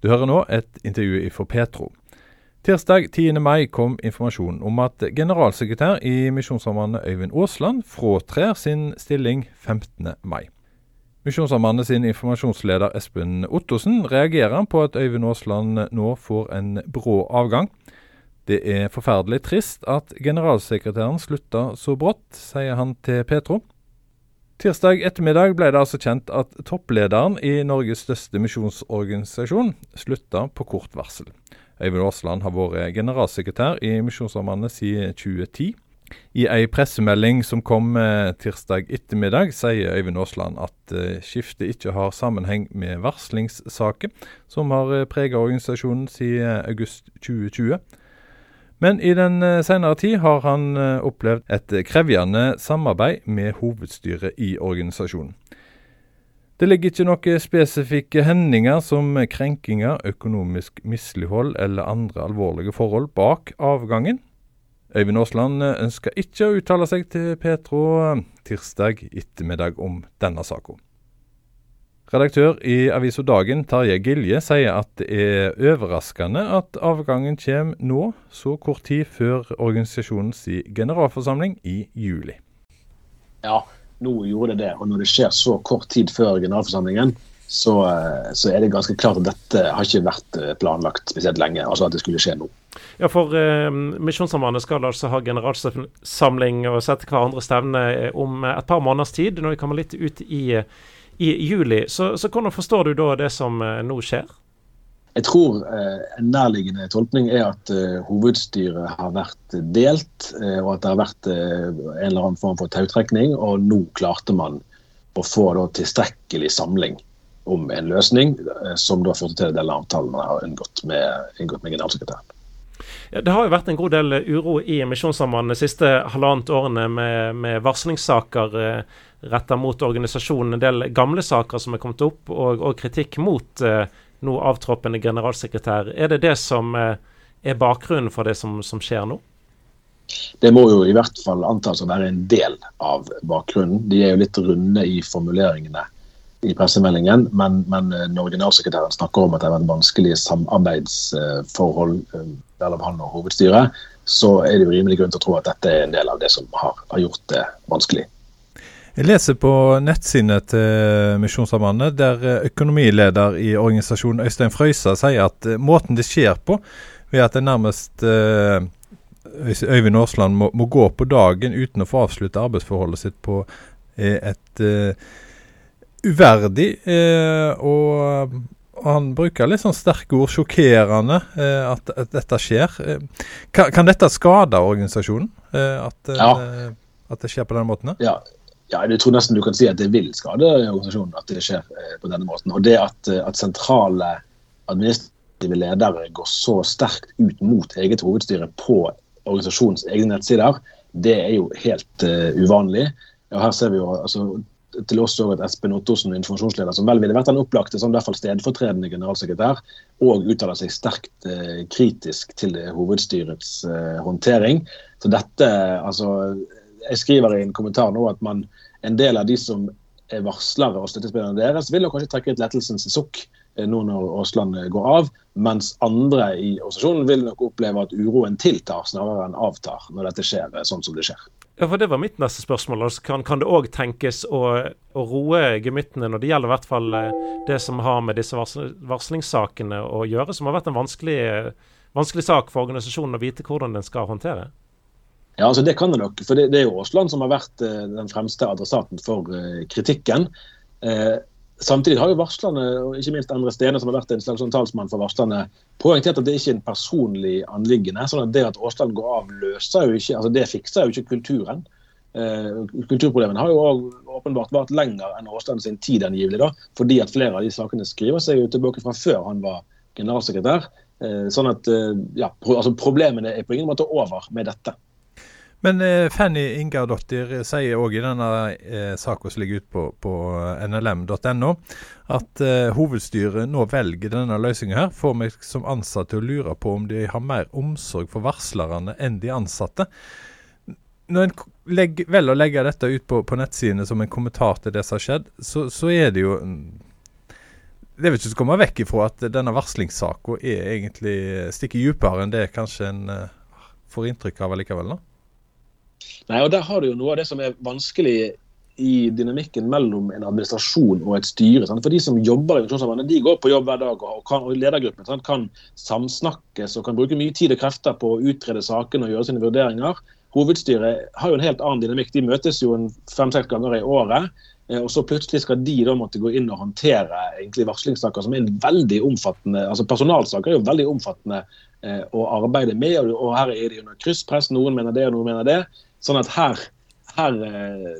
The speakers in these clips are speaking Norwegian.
Du hører nå et intervju fra Petro. Tirsdag 10. mai kom informasjonen om at generalsekretær i Misjonssambandet Øyvind Aasland fråtrer sin stilling 15. mai. Misjonssambandet sin informasjonsleder Espen Ottosen reagerer på at Øyvind Aasland nå får en brå avgang. Det er forferdelig trist at generalsekretæren slutta så brått, sier han til Petro. Tirsdag ettermiddag ble det altså kjent at topplederen i Norges største misjonsorganisasjon slutta på kort varsel. Øyvind Aasland har vært generalsekretær i Misjonssambandet siden 2010. I ei pressemelding som kom eh, tirsdag ettermiddag, sier Øyvind Aasland at eh, skiftet ikke har sammenheng med varslingssaker som har eh, preget organisasjonen siden august 2020. Men i den eh, senere tid har han eh, opplevd et krevjende samarbeid med hovedstyret i organisasjonen. Det ligger ikke noen spesifikke hendinger som krenkinger, økonomisk mislighold eller andre alvorlige forhold bak avgangen. Øyvind Aasland eh, ønsker ikke å uttale seg til Petro tirsdag ettermiddag om denne saken. Redaktør i avisa Dagen, Tarjei Gilje, sier at det er overraskende at avgangen kommer nå, så kort tid før organisasjonens generalforsamling i juli. Ja, nå gjorde det det. Og når det skjer så kort tid før generalforsamlingen, så, eh, så, er det ganske klart at dette har ikke vært eh, planlagt spesielt lenge. Altså at det skulle skje nå. Ja, for eh, Misjonssambandet skal altså ha generalsamling og sette hverandre stevne om et par måneders tid, når vi kommer litt ut i i juli. Så, så hvordan forstår du da det som eh, nå skjer? Jeg tror eh, en nærliggende tolkning er at eh, hovedstyret har vært delt, eh, og at det har vært eh, en eller annen form for tautrekning. Og nå klarte man å få da, tilstrekkelig samling om en løsning, eh, som da førte til den avtalen man har inngått med, inngått med generalsekretæren. Det har jo vært en god del uro i Misjonssambandet de siste halvannet årene med, med varslingssaker eh, retta mot organisasjonen. En del gamle saker som er kommet opp, og, og kritikk mot eh, nå avtroppende generalsekretær. Er det det som eh, er bakgrunnen for det som, som, skjer nå? Det må jo i hvert fall antas å være en del av bakgrunnen. De er jo litt runde i formuleringene i pressemeldingen, men, men eh, når generalsekretæren snakker om at det har vært vanskelige samarbeidsforhold eh, mellom han og hovedstyret, så er det jo rimelig grunn til å tro at dette er en del av det som har, har gjort det vanskelig. Jeg leser på nettsidene til Misjonssambandet, der eh, økonomileder i organisasjonen Øystein Frøysa sier at måten det skjer på, ved at det nærmest Øyvind Aasland må, må, gå på dagen uten å få avslutte arbeidsforholdet sitt på et uh, uverdig Eh, og han bruker litt sånn sterke ord, sjokkerende, at, at, dette skjer. Kan, kan, dette skade organisasjonen? At, ja. at, det skjer på denne måten? Ja, ja, jeg tror nesten du kan si at det vil skade organisasjonen at det skjer eh, på denne måten. Og det at, eh, at, sentrale administrative ledere går så sterkt ut mot eget hovedstyre på organisasjonens egne nettsider, det er jo helt uh, uvanlig. Og her ser vi jo altså, til oss også at Espen Ottosen, informasjonsleder, som vel ville vært den opplagte som i hvert fall stedfortredende generalsekretær, og uttaler seg sterkt eh, kritisk til hovedstyrets eh, håndtering. Så dette, altså jeg skriver i en kommentar nå at man, en del av de som er varslere og støttespillerne deres, vil kanskje trekke et lettelsens sukk eh, nå når Aasland eh, går av, mens andre i organisasjonen vil nok oppleve at uroen tiltar snarere enn avtar når dette skjer eh, sånn som det skjer. Ja, for Det var mitt neste spørsmål. Altså, kan, kan, det òg tenkes å, å, roe gemyttene når det gjelder i hvert fall det som har med disse varsl varslingssakene å gjøre, som har vært en vanskelig, vanskelig sak for organisasjonen å vite hvordan den skal håndtere? Ja, altså Det kan det nok. for Det, det er jo Aasland som har vært uh, den fremste adressaten for uh, kritikken. Uh, samtidig har jo varslerne, og ikke minst Endre Stene, som har vært en slags sånn talsmann for varslerne, poengtert at det ikke er en personlig anliggende. sånn at Det at Aasland går av, løser jo ikke, altså det fikser jo ikke kulturen. kulturproblemene har jo åpenbart vart lenger enn Aasland sin tid angivelig, da, fordi at flere av de sakene skriver seg jo tilbake fra før han var generalsekretær. sånn at ja, pro altså Problemene er på ingen måte over med dette. Men eh, Fanny Ingardottir sier òg i denne eh, saka som ligger ute på, på nlm.no, at eh, hovedstyret nå velger denne løsninga her, får meg som ansatt til å lure på om de har mer omsorg for varslerne enn de ansatte. Når en velger å legge dette ut på, på nettsidene som en kommentar til det som har skjedd, så, så er det jo Det er vel ikke å komme vekk ifra at denne varslingssaka egentlig stikker dypere enn det kanskje en eh, får inntrykk av allikevel? da? Nei, og Der har du jo noe av det som er vanskelig i dynamikken mellom en administrasjon og et styre. Sant? For De som jobber i Misjonssambandet, de går på jobb hver dag, og, kan, og ledergruppen sant? kan samsnakkes og kan bruke mye tid og krefter på å utrede sakene og gjøre sine vurderinger. Hovedstyret har jo en helt annen dynamikk. De møtes jo fem-seks ganger i året. Eh, og så plutselig skal de da måtte gå inn og håndtere varslingssaker som er en veldig omfattende altså Personalsaker er jo veldig omfattende eh, å arbeide med, og, og her er de under krysspress. Noen mener det, og noen mener det. Sånn at her, her eh,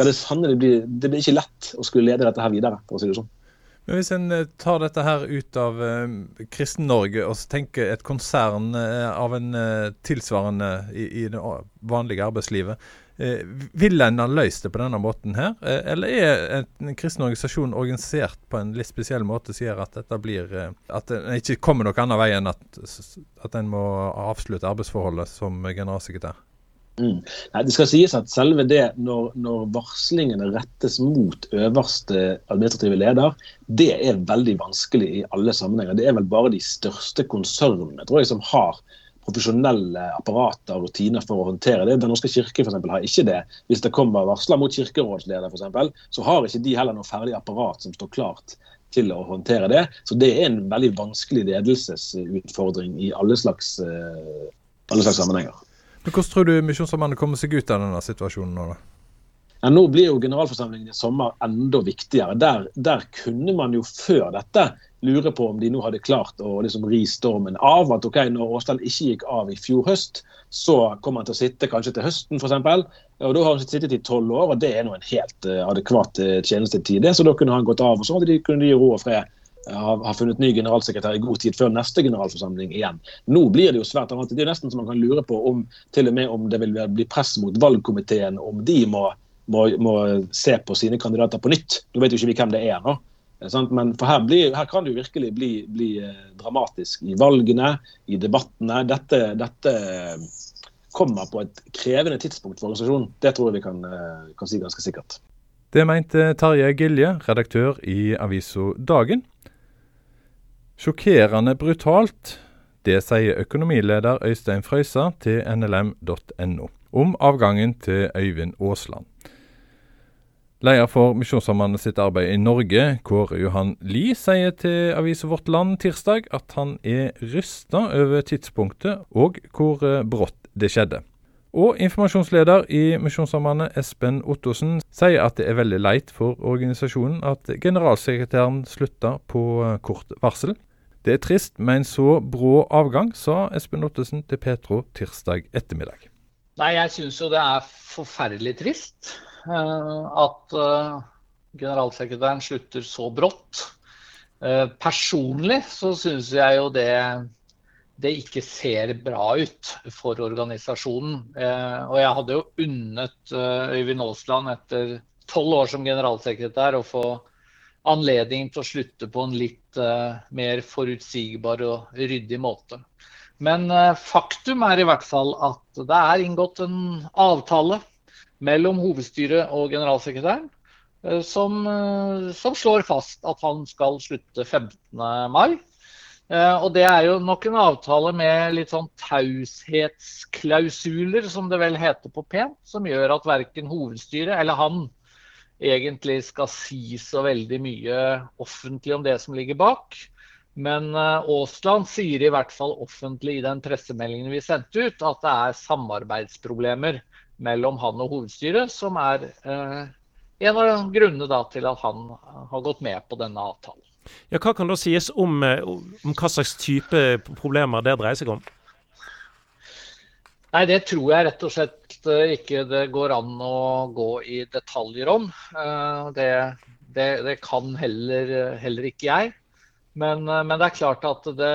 det, sannelig blir, det blir ikke lett å skulle lede dette her videre, for å si det sånn. Men Hvis en eh, tar dette her ut av uh, Kristen-Norge og tenker et konsern uh, av en uh, tilsvarende i, i, det vanlige arbeidslivet, Eh, vil en ha løst det på denne måten her, eh, eller er en kristen organisasjon organisert på en litt spesiell måte som gjør at dette blir eh, At en ikke kommer noen annen vei enn at, at en må avslutte arbeidsforholdet som generalsekretær? Mm. Nei, det skal sies at selve det når, når, varslingene rettes mot øverste administrative leder, det er veldig vanskelig i alle sammenhenger. Det er vel bare de største konsernene tror jeg, som har profesjonelle apparater og rutiner for å håndtere det. Den norske kirke for eksempel, har ikke det. Hvis det kommer varsler mot kirkerådsleder, for eksempel, så har ikke de heller noe ferdig apparat som står klart til å håndtere det. Så det er en veldig vanskelig ledelsesutfordring i alle slags, uh, alle slags sammenhenger. Men Hvordan tror du Misjonssambandet kommer seg ut av denne situasjonen nå? da? Ja, nå blir jo generalforsamlingen i sommer enda viktigere. Der, der, kunne man jo før dette lure på om de nå hadde klart å liksom ri stormen av. At ok, når Åsland ikke gikk av i fjor høst, så kom han til å sitte kanskje til høsten f.eks. Og da har han sittet i tolv år, og det er nå en helt uh, adekvat uh, tjenestetid. Så da kunne han gått av, og så hadde de, kunne de ro og fred uh, ha funnet ny generalsekretær i god tid før neste generalforsamling igjen. Nå blir det jo svært annet. Det er nesten så man kan lure på om til og med om det vil bli press mot valgkomiteen, om de må må, må, se på sine kandidater på nytt. Nå vet jo ikke vi hvem det er nå. Men for her, blir, her, kan det jo virkelig bli, bli, eh, dramatisk i valgene, i debattene. Dette, dette, kommer på et krevende tidspunkt for organisasjonen. Det tror jeg vi kan, eh, kan si ganske sikkert. Det mente Tarjei Gilje, redaktør i avisa Dagen. Sjokkerende brutalt. Det sier økonomileder Øystein Frøysa til nlm.no om avgangen til Øyvind Aasland. Leder for Misjonssambandet sitt arbeid i Norge, Kåre Johan Lie, sier til avisa Vårt Land tirsdag at han er rysta over tidspunktet og hvor brått det skjedde. Og informasjonsleder i Misjonssambandet, Espen Ottosen, sier at det er veldig leit for organisasjonen at generalsekretæren slutta på kort varsel. Det er trist med en så brå avgang, sa Espen Ottesen til Petro tirsdag ettermiddag. Nei, jeg syns jo det er forferdelig trist. Eh, at eh, generalsekretæren slutter så brått. Eh, personlig så syns jeg jo det, det ikke ser bra ut for organisasjonen. Og jeg hadde jo unnet Øyvind Aasland etter tolv år som generalsekretær å få anledning til å slutte på en litt mer forutsigbar og ryddig måte. Men faktum er i hvert fall at det er inngått en avtale mellom hovedstyret og generalsekretæren, eh, som, eh, som, slår fast at han skal slutte 15. mai. Eh, og det er jo nok en avtale med litt sånn taushetsklausuler, som det vel heter på pent, som gjør at verken hovedstyret eller han egentlig skal si så veldig mye offentlig om det som ligger bak. Men Aasland sier i hvert fall offentlig i den pressemeldingen vi sendte ut, at det er samarbeidsproblemer mellom han og hovedstyret, som er eh, en av grunnene til at han har gått med på denne avtalen. Ja, Hva kan da sies om, eh, om hva slags type problemer det dreier seg om? Nei, Det tror jeg rett og slett eh, ikke det går an å gå i detaljer om. Eh, det, det, det kan heller, heller, ikke jeg. Men, men, det er klart at det,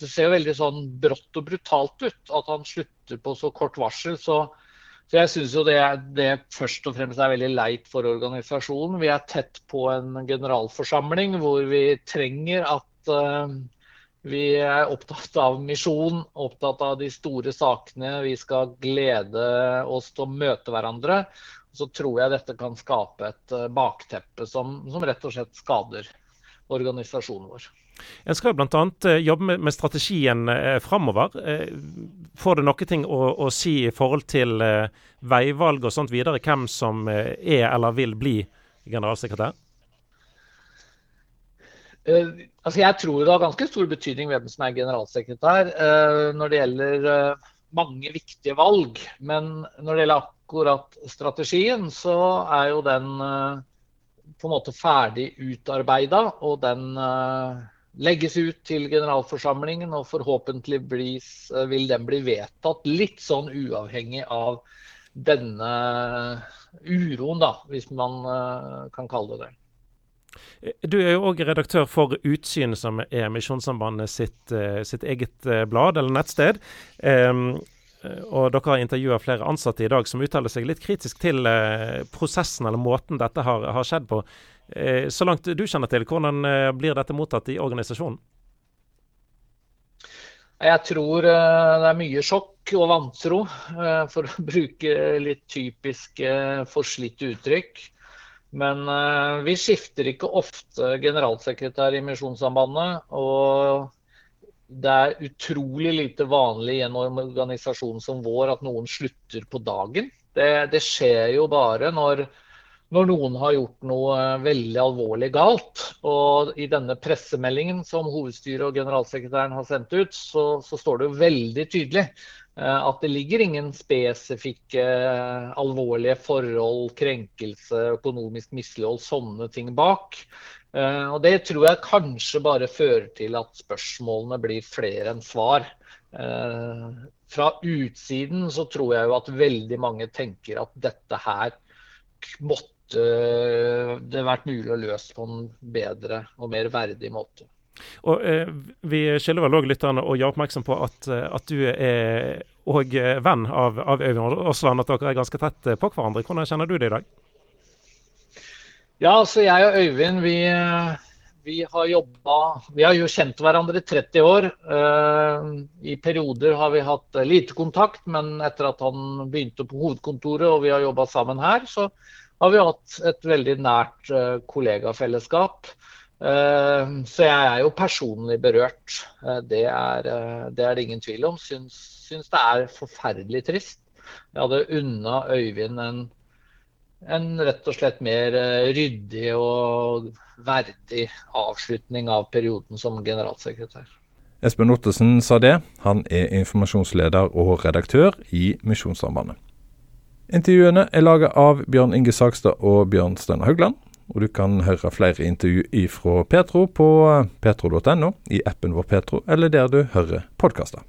det ser veldig sånn brått og brutalt ut at han slutter på så kort varsel. så så jeg syns jo det, det, først og fremst er veldig leit for organisasjonen. Vi er tett på en generalforsamling hvor vi trenger at vi er opptatt av misjon, opptatt av de store sakene. Vi skal glede oss til å møte hverandre. Så tror jeg dette kan skape et uh, bakteppe som, som rett og slett skader organisasjonen vår. En skal bl.a. Eh, jobbe med, strategien eh, framover. Eh, får det noe å, å, si i forhold til eh, veivalg og sånt videre, hvem som eh, er eller vil bli generalsekretær? Uh, altså jeg tror det har ganske stor betydning hvem som er generalsekretær uh, når det gjelder uh, mange viktige valg. Men når det gjelder akkurat strategien, så er jo den på en måte ferdig utarbeida. Og den legges ut til generalforsamlingen, og forhåpentligvis vil den bli vedtatt litt sånn uavhengig av denne uroen, da, hvis man kan kalle det det. Du er jo òg redaktør for Utsyn, som er Misjonssambandet sitt, eh, sitt, eget eh, blad eller nettsted. Um, og dere har intervjua flere ansatte i dag som uttaler seg litt kritisk til uh, prosessen eller måten dette har, har skjedd på. Uh, så langt du kjenner til, hvordan uh, blir dette mottatt i organisasjonen? Jeg tror det er mye sjokk og vantro, for å bruke litt typisk forslitte uttrykk. Men uh, vi skifter ikke ofte generalsekretær i Misjonssambandet. Og det er utrolig lite vanlig i en organisasjon som vår at noen slutter på dagen. Det, det skjer jo bare når, når, noen har gjort noe veldig alvorlig galt. Og i denne pressemeldingen som hovedstyret og generalsekretæren har sendt ut, så, så står det jo veldig tydelig at det ligger ingen spesifikke eh, alvorlige forhold, krenkelse, økonomisk mislighold, sånne ting bak. Eh, og Det tror jeg kanskje bare fører til at spørsmålene blir flere enn svar. Fra utsiden så tror jeg jo at veldig mange tenker at dette her måtte det vært mulig å løse på en bedre og mer verdig måte. Og eh, Vi skylder vel òg lytterne å gjøre oppmerksom på at, eh, at du er òg venn av, av Øyvind Aasland, at dere er ganske tett på hverandre. Hvordan kjenner du det i dag? Ja, altså jeg og Øyvind vi, vi har jobba Vi har jo kjent hverandre i 30 år. Eh, I perioder har vi hatt lite kontakt, men etter at han begynte på hovedkontoret og vi har jobba sammen her, så har vi hatt et veldig nært kollegafellesskap. Eh, så jeg er jo personlig berørt. Eh, det er, eh, det, er det ingen tvil om. Syns, syns det er forferdelig trist. Jeg hadde unna Øyvind en, en rett og slett mer ryddig og verdig avslutning av perioden som generalsekretær. Espen Ottesen sa det. Han er informasjonsleder og redaktør i Misjonssambandet. Intervjuene er laget av Bjørn Inge Sagstad og Bjørn Steinar Haugland. Og du kan høre flere intervju fra Petro på petro.no, i appen vår Petro, eller der du hører podkaster.